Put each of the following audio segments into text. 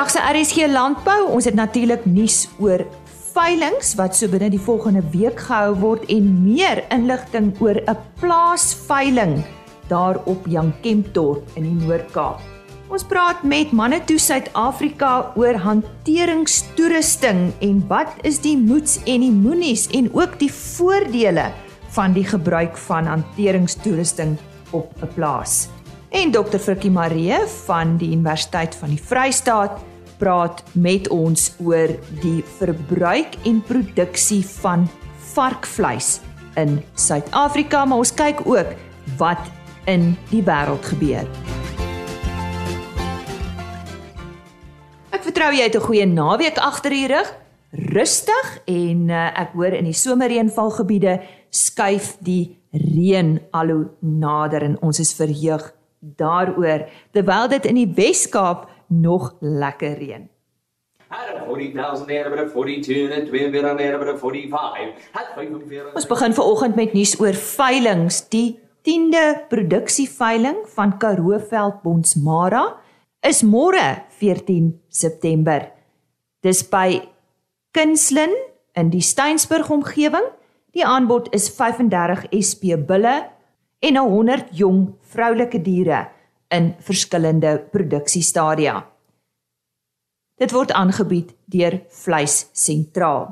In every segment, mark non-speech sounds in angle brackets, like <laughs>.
vandag se RSG landbou, ons het natuurlik nuus oor veilinge wat so binne die volgende week gehou word en meer inligting oor 'n plaasveiling daar op Jankempdorp in die Noord-Kaap. Ons praat met manne toe Suid-Afrika oor hanteringstoerusting en wat is die moets en die moenies en ook die voordele van die gebruik van hanteringstoerusting op 'n plaas. En Dr. Frikkie Maree van die Universiteit van die Vrystaat praat met ons oor die verbruik en produksie van varkvleis in Suid-Afrika, maar ons kyk ook wat in die wêreld gebeur. Ek vertrou jy het 'n goeie naweek agter die rug, rustig en uh, ek hoor in die somerreënvalgebiede skuif die reën al hoe nader en ons is verheug daaroor terwyl dit in die Wes-Kaap nog lekker reën. Ons begin vanoggend met nuus oor veilinge. Die 10de produksieveiling van Karooveld Bonsmara is môre 14 September. Dis by Kinslin in die Steensburg omgewing. Die aanbod is 35 SP bulle en 100 jong vroulike diere in verskillende produksiestadia. Dit word aangebied deur Vleis Sentraal.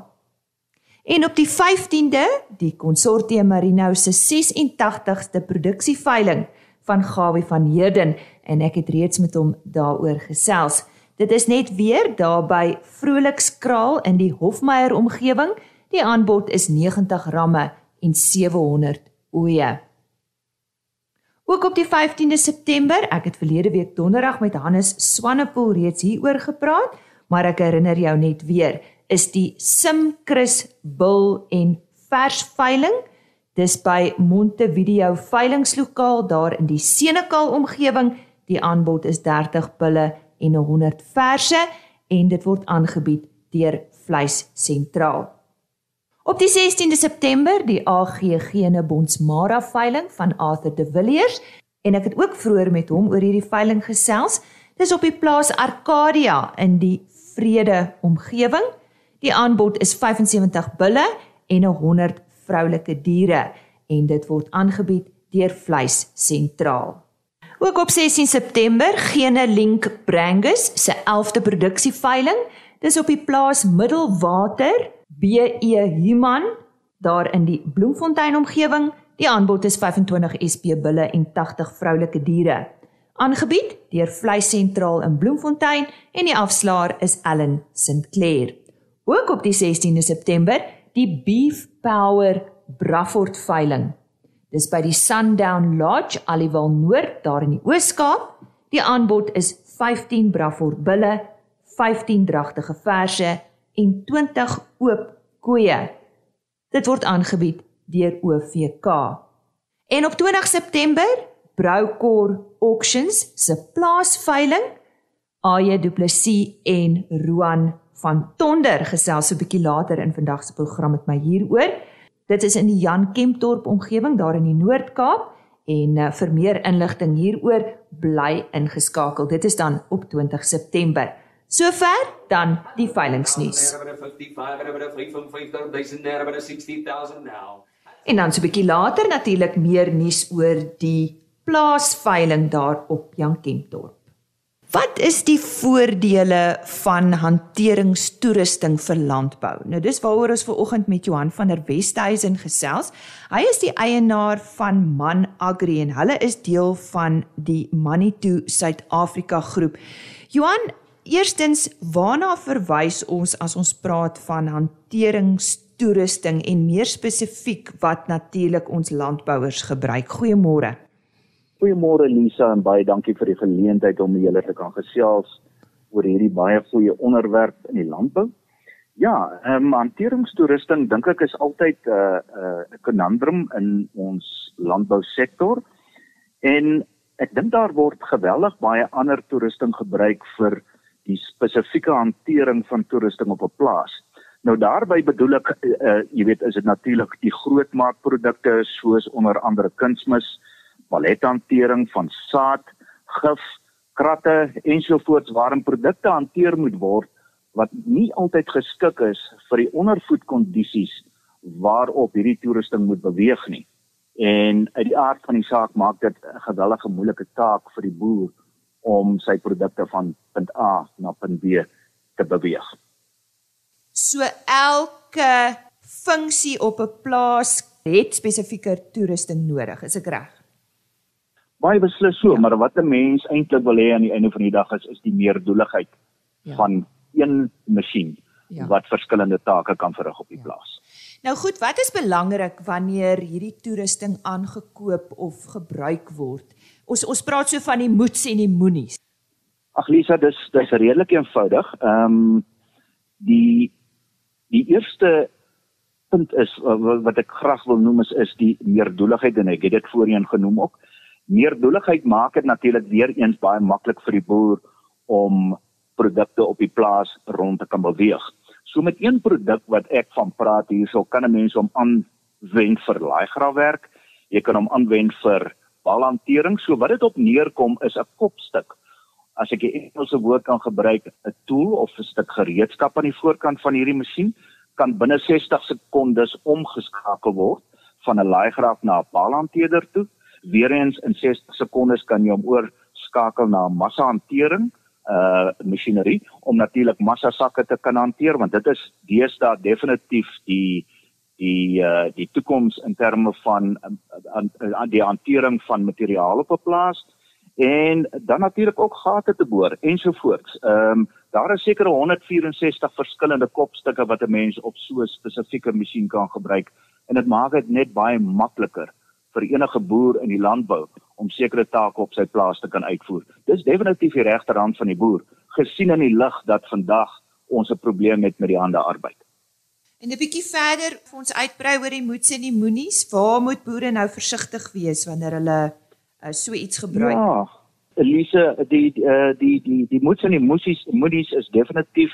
En op die 15de, die Consortium Marino se 86ste produksieveiling van Gawie van Heerden en ek het reeds met hom daaroor gesels. Dit is net weer daar by Vrolikskraal in die Hofmeyer omgewing. Die aanbod is 90 ramme en 700 oeye. Ook op die 15de September, ek het verlede week donderdag met Hannes Swanepoel reeds hieroor gepraat, maar ek herinner jou net weer, is die Simchrist Bil en Vers veiling. Dis by Montevideo veilingslokaal daar in die Senekal omgewing. Die aanbod is 30 bulle en 100 verse en dit word aangebied deur Vleis Sentraal. Op die 16de September die AGG ne Bonsmara veiling van Arthur de Villiers en ek het ook vroeër met hom oor hierdie veiling gesels. Dis op die plaas Arcadia in die Vrede omgewing. Die aanbod is 75 bulle en 100 vroulike diere en dit word aangebied deur Vleis Sentraal. Ook op 16 September gene Link Brangus se 11de produksieveiling. Dis op die plaas Middelwater BE Human daar in die Bloemfontein omgewing. Die aanbod is 25 SP bulle en 80 vroulike diere. Aangebied deur Vleis Sentraal in Bloemfontein en die afslaer is Ellen Sinclair. Ook op die 16de September die Beef Power Braford veiling. Dis by die Sundown Lodge Aliwal Noord daar in die Oos-Kaap. Die aanbod is 15 Braford bulle, 15 dragtige verse en 20 oop koeie. Dit word aangebied deur OVK. En op 20 September Broukor Auctions se plaasveiling Aye Du Plessis en Roan van Tonder gesels so 'n bietjie later in vandag se program met my hieroor. Dit is in die Jan Kempdorp omgewing daar in die Noord-Kaap en uh, vir meer inligting hieroor bly ingeskakel. Dit is dan op 20 September. Sover dan die veilingsnuus. En dan so 'n bietjie later natuurlik meer nuus oor die plaasveiling daar op Jankempdorp. Wat is die voordele van hanteringstoerusting vir landbou? Nou dis waaroor ons ver oggend met Johan van der Westhuizen gesels. Hy is die eienaar van Man Agri en hulle is deel van die Manitou Suid-Afrika groep. Johan, Eerstens, waarna verwys ons as ons praat van hanteringstoerusting en meer spesifiek wat natuurlik ons landbouers gebruik? Goeiemôre. Goeiemôre Lisa en baie dankie vir die geleentheid om julle te kan gesels oor hierdie baie goeie onderwerp in die landbou. Ja, ehm um, hanteringstoerusting dink ek is altyd 'n uh, 'n uh, conundrum in ons landbousektor. En ek dink daar word geweldig baie ander toerusting gebruik vir die spesifieke hantering van toerusting op 'n plaas. Nou daarby bedoel ek uh, jy weet is dit natuurlik die grootmaakprodukte soos onder andere kunsmis, palethantering van saad, gif, kratte ensovoorts waarin produkte hanteer moet word wat nie altyd geskik is vir die ondervoedkondisies waarop hierdie toerusting moet beweeg nie. En uit die aard van die saak maak dit 'n gewellige moeilike taak vir die boer om sy produkte van punt A na punt B te beweeg. So elke funksie op 'n plaas het spesifieke toerusting nodig, is ek reg? Baie beslis so, ja. maar wat 'n mens eintlik wil hê aan die einde van die dag is is die meerdoeligheid ja. van een masjien ja. wat verskillende take kan verrig op die ja. plaas. Nou goed, wat is belangrik wanneer hierdie toerusting aangekoop of gebruik word? Ons ons praat so van die moets en die moenies. Ag Lisa, dis dis redelik eenvoudig. Ehm um, die die eerste punt is wat ek graag wil noem is is die meerdoeligheid en ek het dit voorheen genoem ook. Meerdoeligheid maak dit natuurlik weer eens baie maklik vir die boer om produkte op die plaas rond te kan beweeg. So met een produk wat ek van praat hierso kan 'n mens hom aanwend vir laaigraafwerk. Jy kan hom aanwend vir balhantering. So wat dit op neerkom is 'n kopstuk. As ek 'n Engelse woord kan gebruik, 'n tool of 'n stuk gereedskap aan die voorkant van hierdie masjien kan binne 60 sekondes omgeskakel word van 'n laaigraaf na 'n balhanteerder toe. Weereens in 60 sekondes kan jy hom oorskakel na 'n massahantering uh masjinerie om natuurlik massa sakke te kan hanteer want dit is deesdae definitief die die uh die toekoms in terme van aan uh, uh, die hantering van materiaal op 'n plaas en dan natuurlik ook gate te boor ensovoorts. Ehm um, daar is seker 164 verskillende kopstukke wat 'n mens op so 'n spesifieke masjien kan gebruik en dit maak dit net baie makliker vir enige boer in die landbou om sekere take op sy plaas te kan uitvoer. Dis definitief die regterhand van die boer, gesien in die lig dat vandag ons 'n probleem het met die hande arbeid. En 'n bietjie verder vir ons uitbrei oor die moets en die moenies, waar moet boere nou versigtig wees wanneer hulle uh, so iets gebruik? Ja. Elise, die die uh, die die, die moets en die moesies, moenies is definitief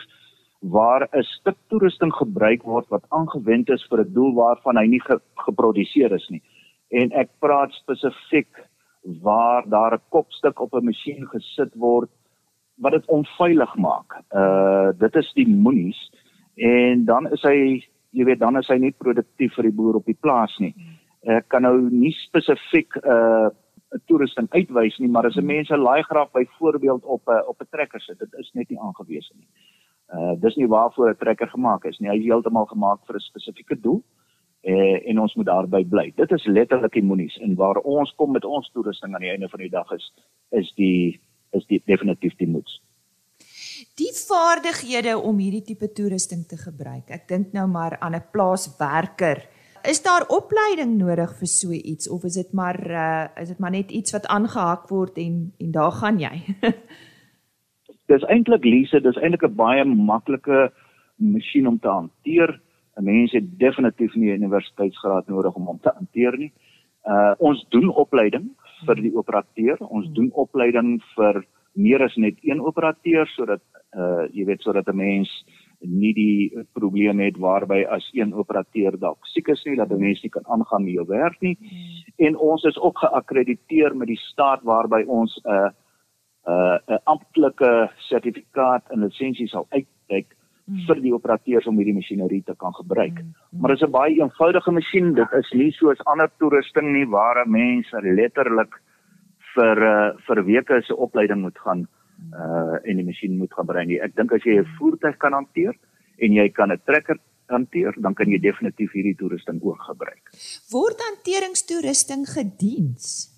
waar 'n stuk toerusting gebruik word wat aangewend is vir 'n doel waarvan hy nie ge, geproduseer is nie en ek praat spesifiek waar daar 'n kopstuk op 'n masjien gesit word wat dit onveilig maak. Uh dit is die moenies en dan is hy jy weet dan is hy nie produktief vir die boer op die plaas nie. Ek kan nou nie spesifiek uh, 'n toerusting uitwys nie, maar as 'n mens 'n laaigraaf byvoorbeeld op 'n op 'n trekker sit, dit is net nie aangewese nie. Uh dis nie waarvoor 'n trekker gemaak is nie. Hy is heeltemal gemaak vir 'n spesifieke doel eh, en ons moet daarby bly. Dit is letterlik immunies en waar ons kom met ons toerusting aan die einde van die dag is is die is die definitief die moeds. Die vaardighede om hierdie tipe toerusting te gebruik. Ek dink nou maar aan 'n plaaswerker. Is daar opleiding nodig vir so iets of is dit maar uh, is dit maar net iets wat aangehak word en en daar gaan jy? <laughs> dis eintlik Lise, dis eintlik 'n baie maklike masjien om te hanteer. 'n mens het definitief nie 'n universiteitsgraad nodig om hom te hanteer nie. Uh ons doen opleiding vir die operateur. Ons doen opleiding vir meer as net een operateur sodat uh jy weet sodat 'n mens nie die probleem het waarby as een operateur dalk siek is nie dat 'n mens nie kan aangaan met jou werk nie. En ons is ook geakkrediteer met die staat waarby ons 'n uh, uh, 'n amptelike sertifikaat en lisensie sal uitreik. Vir die operateurs om hierdie masjinerie te kan gebruik. Mm. Mm. Maar dit is 'n baie eenvoudige masjien. Dit is nie soos ander toerusting nie waar mense letterlik vir uh, vir weke se opleiding moet gaan uh en die masjien moet gebruik nie. Ek dink as jy 'n voertuig kan hanteer en jy kan 'n trekker hanteer, dan kan jy definitief hierdie toerusting ook gebruik. Word hanteringstoerusting gediens?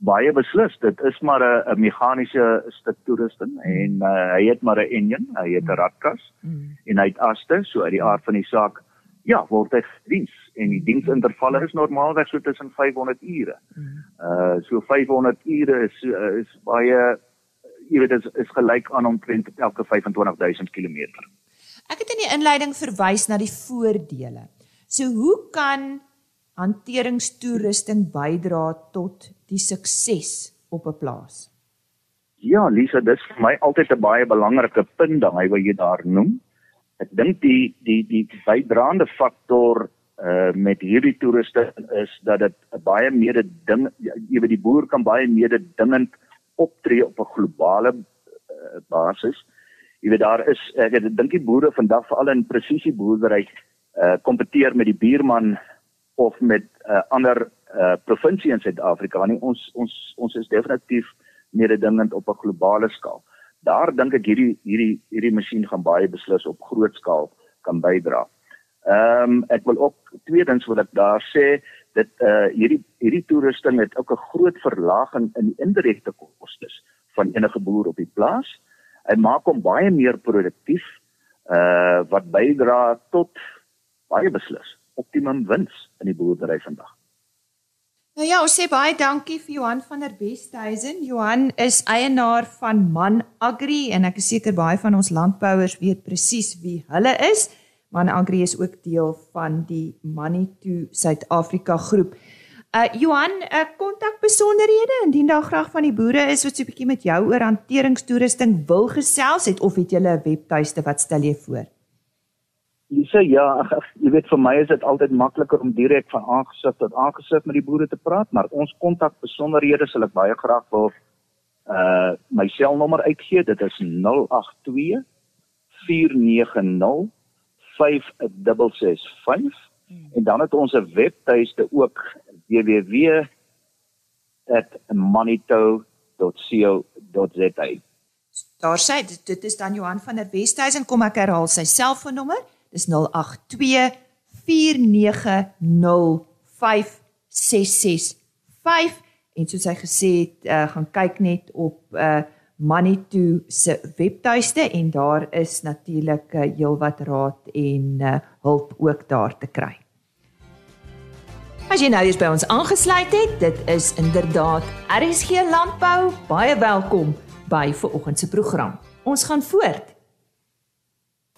Baie beslis dit is maar 'n meganiese stuk toerusting en uh, hy het maar 'n enjin, hy het 'n ratkas mm. en hy het aste, so uit die aard van die saak ja, word hy diens en die diensintervalle is normaalweg so tussen 500 ure. Uh so 500 ure is uh, is baie jy weet is, is gelyk aan omtrent elke 25000 km. Ek het in die inleiding verwys na die voordele. So hoe kan hanteringstoerusting bydra tot die sukses op 'n plaas? Ja, Lisa, dis vir my altyd 'n baie belangrike punt daai wat jy daar noem. Ek dink die die die bydraende faktor uh met hierdie toerusting is dat dit 'n baie mededing jy weet die boer kan baie mededingend optree op 'n globale uh, basis. Jy weet daar is ek dink die boere vandag veral in presisie boerdery uh kompeteer met die buurman of met 'n uh, ander uh provinsie in Suid-Afrika. Nie ons ons ons is definitief mededingend op 'n globale skaal. Daar dink ek hierdie hierdie hierdie masjien gaan baie beslis op groot skaal kan bydra. Ehm um, ek wil ook tweedens wil ek daar sê dat uh hierdie hierdie toerusting het ook 'n groot verlaging in die indirekte kostes van enige boer op die plaas. Hy maak hom baie meer produktief uh wat bydra tot baie beslis optimum wins in die boerdery vandag. Nou ja, ons sê baie dankie vir Johan van der Westhuizen. Johan is eienaar van Man Agri en ek is seker baie van ons landbouers weet presies wie hulle is. Man Agri is ook deel van die Manitou Suid-Afrika groep. Uh Johan, uh, kontak besonderhede indien daar graag van die boere is wat so 'n bietjie met jou oor hanteringstoerusting wil gesels het of het jy 'n webtuiste wat stel jy voor? Lisa, ja, jy weet vir my is dit altyd makliker om direk van aangesig tot aangesig met die boere te praat, maar ons kontak besonderhede sal ek baie graag wil uh my selnommer uitgee. Dit is 082 490 5665 en dan het ons 'n webtuiste ook www.monito.co.za. Daar sê dit, dit is dan Johan van der Westhuizen kom ek herhaal sy selfoonnommer 082 490 5665 Dis 0824905665 en soos hy gesê het, uh, gaan kyk net op uh Manitou se webtuiste en daar is natuurlik uh, heelwat raad en uh, hulp ook daar te kry. As jy nou eens by ons aangesluit het, dit is inderdaad RSG Landbou. Baie welkom by ver oggend se program. Ons gaan voort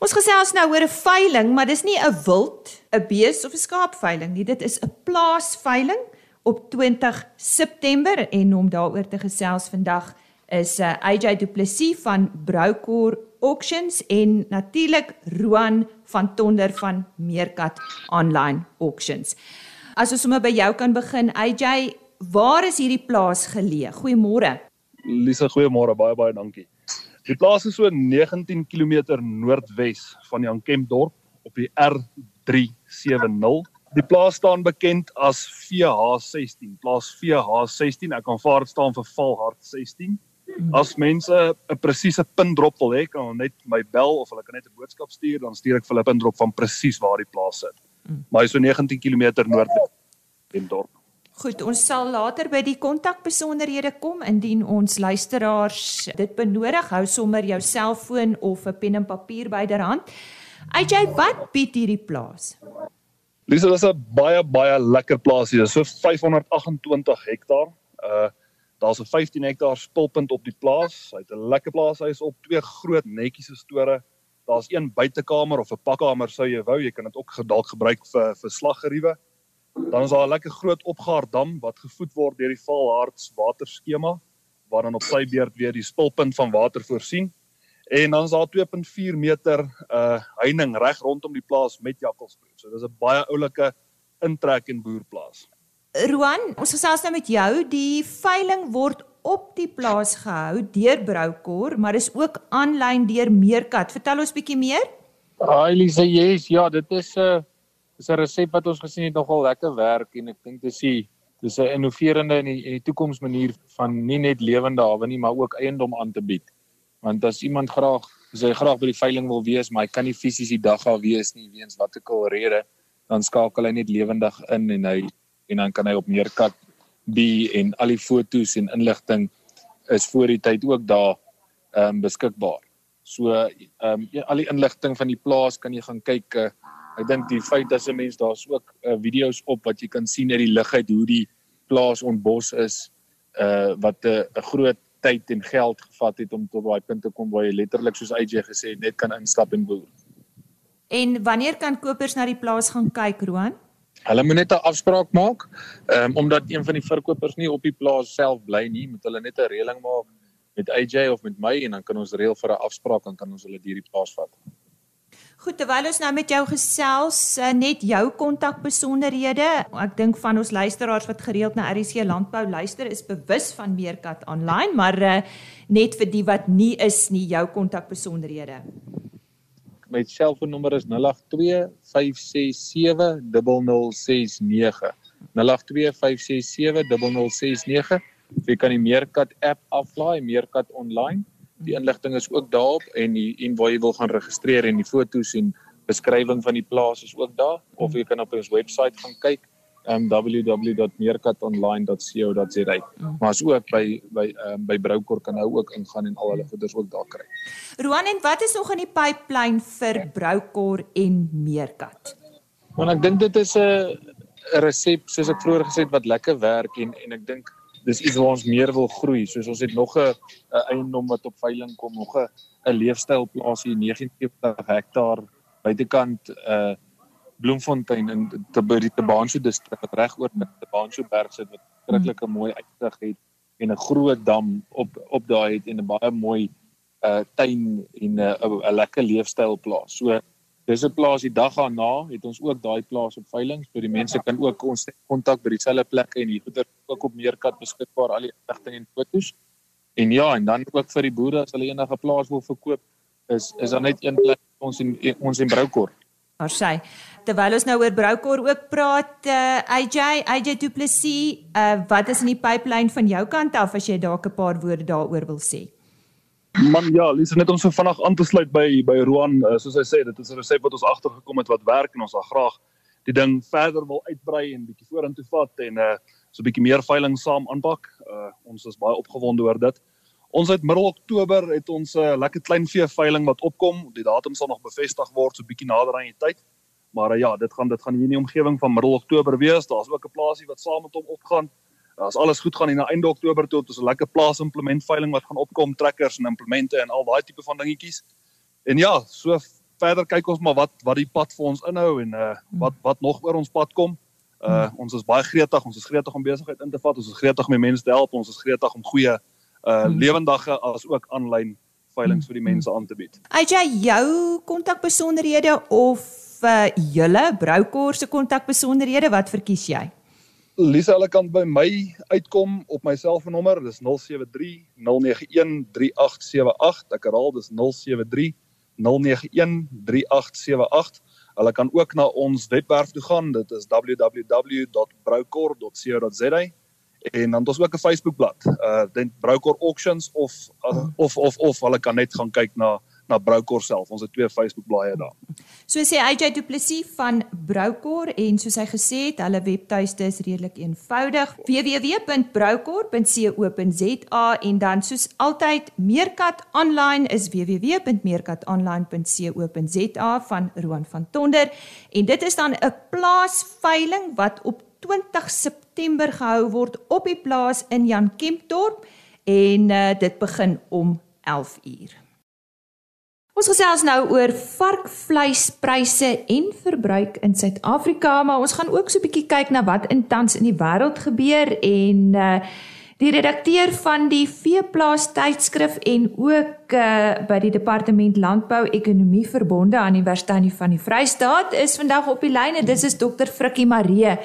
Ons gesels nou oor 'n veiling, maar dis nie 'n wild, 'n bees of 'n skaap veiling nie. Dit is 'n plaasveiling op 20 September en om daaroor te gesels vandag is eh, AJ Du Plessis van Broukor Auctions en natuurlik Roan van Tonder van Meerkat Online Auctions. As ons sommer by jou kan begin, AJ, waar is hierdie plaas geleë? Goeiemôre. Lisa, goeiemôre. Baie baie dankie. Die plaas is so 19 km noordwes van Jankemp dorp op die R370. Die plaas staan bekend as VH16, plaas VH16. Ek kan vaar staan vir Valhard 16. As mense 'n presiese pindrop wil hê, kan hulle net my bel of hulle kan net 'n boodskap stuur, dan stuur ek vir hulle 'n pindrop van presies waar die plaas sit. Maar hy is so 19 km noordwes van dorp. Goed, ons sal later by die kontakbesonderhede kom indien ons luisteraars dit benodig. Hou sommer jou selfoon of 'n pen en papier byderhand. AJ, wat bied hierdie plaas? Dis is 'n baie baie lekker plaas hier. So 528 hektaar. Uh daar's 'n 15 hektaar spulpunt op die plaas. Hy het 'n lekker plaas. Hy is op twee groot netjies gestore. Daar's een buitekamer of 'n pakkamer sou jy wou. Jy kan dit ook dalk gebruik vir vir slaggeriewe. Dan is daar 'n lekker groot opgaardam wat gevoed word deur die Valhards waterskema waar dan op sy beurt weer die spulpunt van water voorsien. En dan is daar 2.4 meter uh heining reg rondom die plaas met jakkalsproef. So dis 'n baie oulike intrek en boerplaas. Roan, ons gesels nou met jou. Die veiling word op die plaas gehou deur Broukor, maar is ook aanlyn deur Meerkat. Vertel ons bietjie meer. Hi Lisa, yes, ja, dit is 'n uh, is 'n resep wat ons gesien het nogal lekker werk en ek dink dis die dis 'n innoverende en die, die toekomsmanier van nie net lewende hawe nie maar ook eiendom aan te bied. Want as iemand graag as hy graag by die veiling wil wees, maar hy kan nie fisies die dag daar wees nie weens wat ook al rede, dan skakel hy net lewendig in en hy en dan kan hy op meerkat be en al die fotos en inligting is voor die tyd ook daar ehm um, beskikbaar. So ehm um, al die inligting van die plaas kan jy gaan kyk uh, Ek dink die feit dat 'n mens daar's ook uh, video's op wat jy kan sien uit die lug uit hoe die plaas ontbos is uh wat 'n uh, groot tyd en geld gevat het om tot daai punt te kom waar jy letterlik soos AJ gesê het net kan instap en boer. En wanneer kan kopers na die plaas gaan kyk, Roan? Hulle moet net 'n afspraak maak. Ehm um, omdat een van die verkopers nie op die plaas self bly nie, moet hulle net 'n reëling maak met AJ of met my en dan kan ons reël vir 'n afspraak en kan ons hulle deur die plaas vat. Goed, terwyl ons nou met jou gesels, uh, net jou kontakbesonderhede. Ek dink van ons luisteraars wat gereeld na RC Landbou luister, is bewus van Meerkat Online, maar uh, net vir die wat nie is nie, jou kontakbesonderhede. My selfoonnommer is 082 567 0069. 082 567 0069. Jy kan die Meerkat app aflaai, Meerkat Online die inligting is ook daarop en die en waar jy wil gaan registreer en die fotos en beskrywing van die plaas is ook daar of jy kan op ons webwerf gaan kyk um www.meerkatonline.co.za. Maar as ook by by um by Broukor kan nou ook ingaan en al hulle goederes ook daar kry. Roan en wat is nog in die pipeline vir Broukor en Meerkat? Want ek dink dit is 'n resep soos ek vroeër gesê het wat lekker werk en en ek dink dis iets waar ons meer wil groei. Soos ons het nog 'n eiendom wat op veiling kom, nog 'n 'n leefstyl plaas hier 79 hektaar buitekant uh, Bloemfontein in te by die Tabanso distrik reg oor die Tabanso berg sit wat skrikkelike mooi uitsig het en 'n groot dam op op daai het en 'n baie mooi uh tuin en 'n uh, 'n lekker leefstyl plaas. So Dis 'n plaas die dag daarna het ons ook daai plaas op veiling, so die mense kan ook ons kontak by dieselfde plekke en hier goeder ook op Meerkat beskikbaar al die inligting en fotos. En ja, en dan ook vir die boere as hulle enige plaas wil verkoop, is is daar net een plek ons en ons en Broukor. Maar sê, terwyl ons nou oor Broukor ook praat, uh, AJ, AJ Du Plessis, uh, wat is in die pipeline van jou kant af as jy dalk 'n paar woorde daaroor wil sê? Man ja, Lisa net om so vinnig aan te sluit by by Roan, uh, soos hy sê, dit is 'n resep wat ons agtergekom het wat werk en ons sal graag die ding verder wil uitbrei en bietjie vorentoe vat en uh so 'n bietjie meer veiling saam aanpak. Uh ons is baie opgewonde oor dit. Ons het middel Oktober het ons 'n uh, lekker klein vee veiling wat opkom. Die datum sal nog bevestig word so bietjie nader aan die tyd. Maar uh, ja, dit gaan dit gaan hier in die omgewing van middel Oktober wees. Daar's ook 'n plaasie wat saam met hom opgaan. As alles goed gaan in die einde Oktober toe, het ons 'n lekker plaas implement veiling wat gaan opkom, trekkers en implemente en al daai tipe van dingetjies. En ja, so verder kyk ons maar wat wat die pad vir ons inhou en uh wat wat nog oor ons pad kom. Uh ons is baie gretig, ons is gretig om besigheid in te vat, ons is gretig om mense te help, ons is gretig om goeie uh lewendige as ook aanlyn veilings vir die mense aan te bied. Het jy jou kontakbesonderhede of uh julle Broukor se kontakbesonderhede wat verkies jy? Lisa, hulle kan by my uitkom op my selfoonnommer, dis 073 091 3878. Ek herhaal, dis 073 091 3878. Hulle kan ook na ons webwerf toe gaan. Dit is www.broukor.co.za en dan het ons ook 'n Facebookblad. Uh dit Broukor Auctions of, uh, of of of hulle kan net gaan kyk na na Broukor self. Ons het twee Facebook blaaie daar. So sê AJ Du Plessis van Broukor en soos hy gesê het, hulle webtuiste is redelik eenvoudig. www.broukor.co.za en dan soos altyd Meerkat Online is www.meerkatonline.co.za van Roan van Tonder en dit is dan 'n plaasveiling wat op 20 September gehou word op die plaas in Jan Kempdorp en uh, dit begin om 11 uur. Ons gesels nou oor varkvleispryse en verbruik in Suid-Afrika, maar ons gaan ook so 'n bietjie kyk na wat intans in die wêreld gebeur en uh die redakteur van die Veeplaas tydskrif en ook uh by die Departement Landbou Ekonomie Verbonde aan Universiteit van die Vrystaat is vandag op die lyn en dit is dokter Frikkie Maree.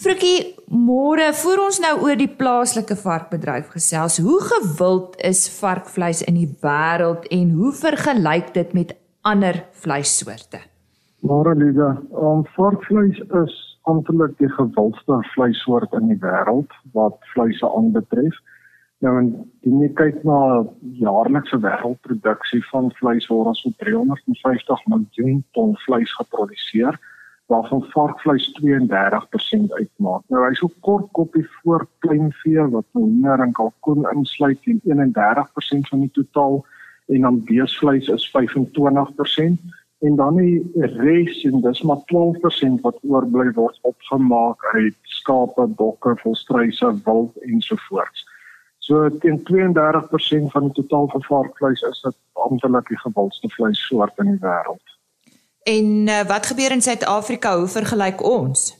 Frikkie, môre voor ons nou oor die plaaslike varkbedryf gesels, hoe gewild is varkvleis in die wêreld en hoe vergelyk dit met ander vleissoorte? Môre Liga, om varkvleis is amptelik die gewildste vleissoort in die wêreld wat vleise aanbetref. Nou en die kyk na jaarlikse wêreldproduksie van vleis waar ons so 350 miljoen ton vleis geproduseer waarvan varkvleis 32% uitmaak. Nou hy's ook kort koppie voor kleinvee wat hoender en kalkoen insluit en 31% van die totaal en dan beesvleis is 25% en dan die res en dis maar 12% wat oorbly word opgemaak uit skape, bokke, volstruise, wild ensovoorts. So teen 32% van die totaal van varkvleis is dit amptelik die gewildste vleissoort in die wêreld. En uh, wat gebeur in Suid-Afrika? Hoe vergelyk ons?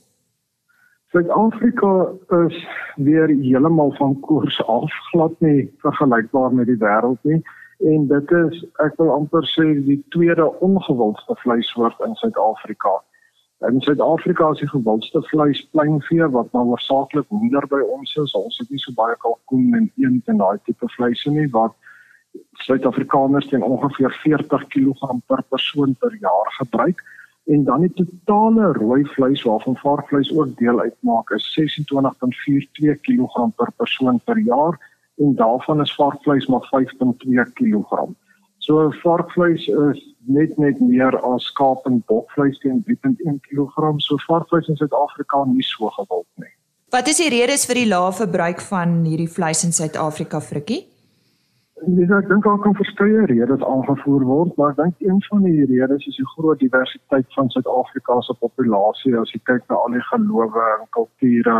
Suid-Afrika is weer heeltemal van koers af, glad nie vergelykbaar met die wêreld nie. En dit is ek wil amper sê die tweede ongewildste vleissoort in Suid-Afrika. In Suid-Afrika is die gewildste vleis pluimvee wat nou oorsaaklik minder by ons is. Ons het nie so baie kalkoen en eend en daai tipe vleise nie wat Suid-Afrikaners teen ongeveer 40 kg per persoon per jaar gebruik en dan die totale rooi vleis waarvan varkvleis ook deel uitmaak is 26.42 kg per persoon per jaar en daarvan is varkvleis maar 5.2 kg. So varkvleis is net net meer as skaap en bokvleis teen 3.1 kg. So varkvleis in Suid-Afrika nie so gewild nie. Wat is die redes vir die lae verbruik van hierdie vleis in Suid-Afrika, Frikkie? Dis ek dink daar kan verskeie redes aangevoer word, maar ek dink een van die redes is die groot diversiteit van Suid-Afrika se populasie as jy kyk na al die gelowe en kulture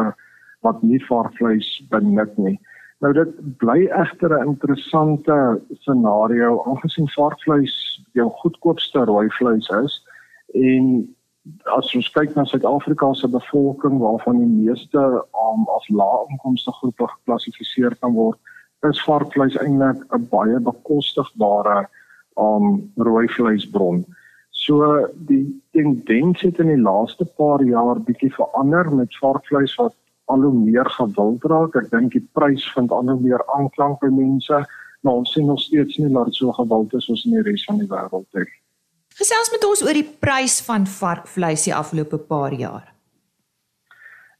wat nie varkvleis benut nie. Nou dit bly egter 'n interessante scenario aangesien varkvleis jou goedkoopste rooi vleis is en as ons kyk na Suid-Afrika se bevolking waarvan die meeste um, as lae inkomste groepe geklassifiseer kan word, is varkvleis eintlik 'n baie bekostigbare um rooi vleisbron. So die tendens het in die laaste paar jaar bietjie verander met varkvleis wat al hoe meer gewild raak. Ek dink die prys vind al hoe meer aanklank by mense, maar ons sien nog steeds nie dat dit so gewild is soos in die res van die wêreld nie. Gesels met ons oor die prys van varkvleis die afgelope paar jaar.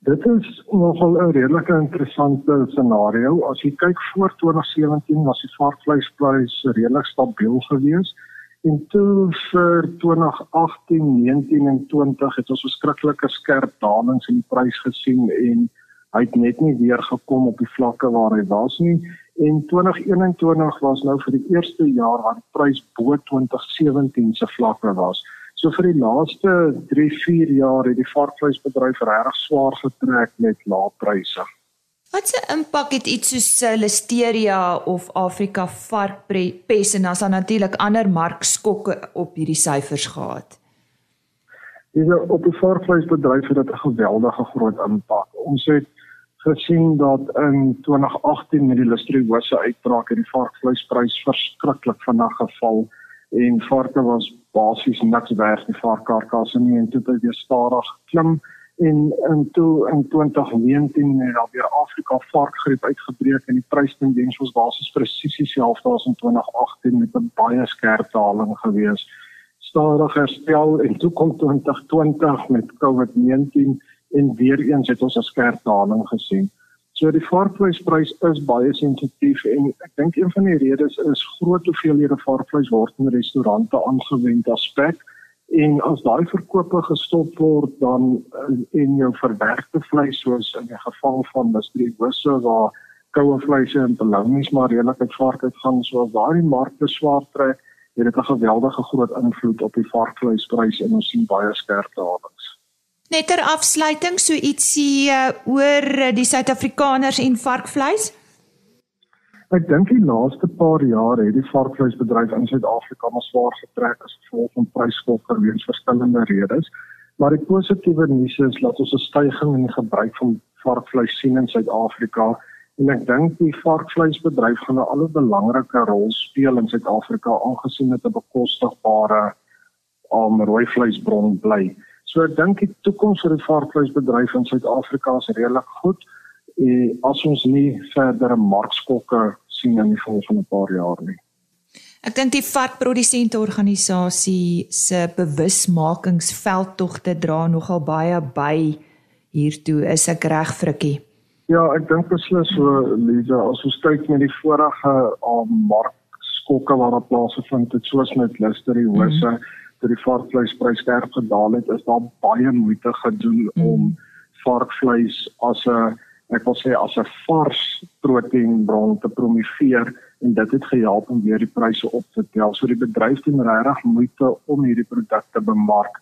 Dit is nogal 'n redelike interessante scenario. As jy kyk voor 2017 was die varkvleisprys redelik stabiel geweest en toe vir 2018, 19 en 20 het ons verskriklike skerp dalings in die prys gesien en hy het net nie weer gekom op die vlakke waar hy was nie. En 2021 was nou vir die eerste jaar waar die prys bo 2017 se vlakke was. So vir die laaste 3-4 jaar het die varkvleisbedryf regtig swaar getrek met lae pryse. Wat 'n impak het iets soos eh, Listeria of Afrika varkpes en dan natuurlik ander markskokke op hierdie syfers gehad? Dis op die varkvleisbedryf het dit 'n geweldige groot impak. Ons het gesien dat in 2018 met die Listeriose uitbraak het die varkvleisprys verskriklik vinnig geval en varke was basies niks werd nie. Varkkarkasse nie en toe het dit stadig klim en in toe in 2019 het daar weer Afrika varkgriep uitgebreek en die prystendens was basies presies dieselfde as in 2018 met 'n baie skerp daling gewees. Stadig herstel en toe kom 2020 met COVID-19 en weer eens het ons 'n skerp daling gesien So die varkvleisprys is baie sensitief en ek dink een van die redes is groot hoeveelhede varkvleis word in restaurante aangewend as spek en as daai verkope gestop word dan eh, en jou verwerkte vleis soos in die geval van Mystery-Wisse waar koue vleis en belounings maar redelik uit vark uitgaan so as daai markte swaar trek het dit 'n geweldige groot invloed op die varkvleisprys en ons sien baie skerp dalings. Net ter afsluiting so ietsie uh, oor uh, die Suid-Afrikaners en varkvleis. Ek dink die laaste paar jare het die varkvleisbedryf in Suid-Afrika maar swaar getrek as gevolg van pryskokke weens verskillende redes. Maar die positiewe nuus is dat ons 'n stygings in die gebruik van varkvleis sien in Suid-Afrika en ek dink die varkvleisbedryf gaan 'n al 'n belangrike rol speel in Suid-Afrika aangesien dit 'n bekostigbare um, rooi vleisbron bly. So ek dink die toekoms vir die varkvleisbedryf in Suid-Afrika is redelik goed en as ons nie verdere markskokke sien in die volgende paar jaar nie. Ek dink die varkprodusente organisasie se bewusmakingsveldtogte dra nogal baie by hiertoe is ek reg frikkie. Ja, ek dink beslis so Liza, as ons kyk met die vorige um, markskokke wat daar plaasgevind het soos met Listerie Hoese mm -hmm dat die varkvleisprys sterk gedaal het, is daar baie moeite gedoen mm. om varkvleis as 'n ek wil sê as 'n vars proteïenbron te promoveer en dit het gehelp om weer die pryse op te tel. So die bedryf doen regtig moeite om hierdie produkte bemark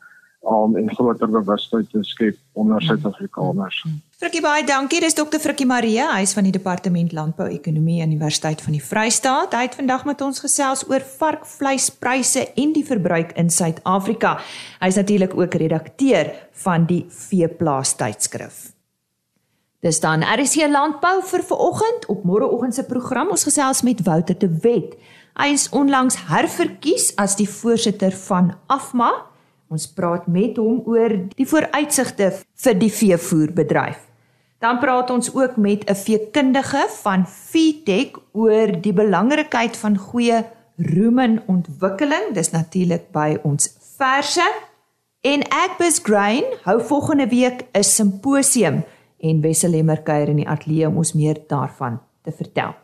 um, 'n groter bewustheid te skep onder Suid-Afrikaners. Mm. Frikkie baie dankie. Dis dokter Frikkie Marie, hy is van die Departement Landbou-ekonomie Universiteit van die Vrystaat. Hy het vandag met ons gesels oor varkvleispryse en die verbruik in Suid-Afrika. Hy is natuurlik ook redakteur van die Veeplaas tydskrif. Dis dan RC Landbou vir vanoggend op môreoggend se program. Ons gesels met Wouter de Wet. Hy is onlangs herverkies as die voorsitter van Afma. Ons praat met hom oor die vooruitsigte vir die veevoerbedryf. Dan praat ons ook met 'n veekundige van Feedtech oor die belangrikheid van goeie rumen-ontwikkeling. Dis natuurlik by ons verse. En Agbus Grain hou volgende week 'n simposium en Wessel Lemmer kuier in die ateljee om ons meer daarvan te vertel.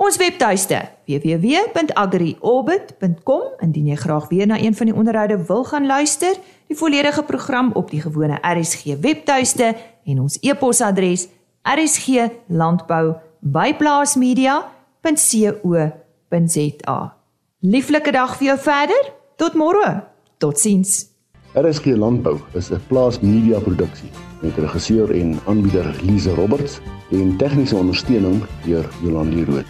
Ons webtuiste www.agriorbit.com indien jy graag weer na een van die onderhoude wil gaan luister, die volledige program op die gewone RSG webtuiste en ons e-posadres rsglandbou@plaasmedia.co.za. Lieflike dag vir jou verder. Tot môre. Totsiens. RSG Landbou is 'n plaasmedia produksie met regisseur en aanbieder Lize Roberts en tegniese ondersteuning deur Jolande Rooi.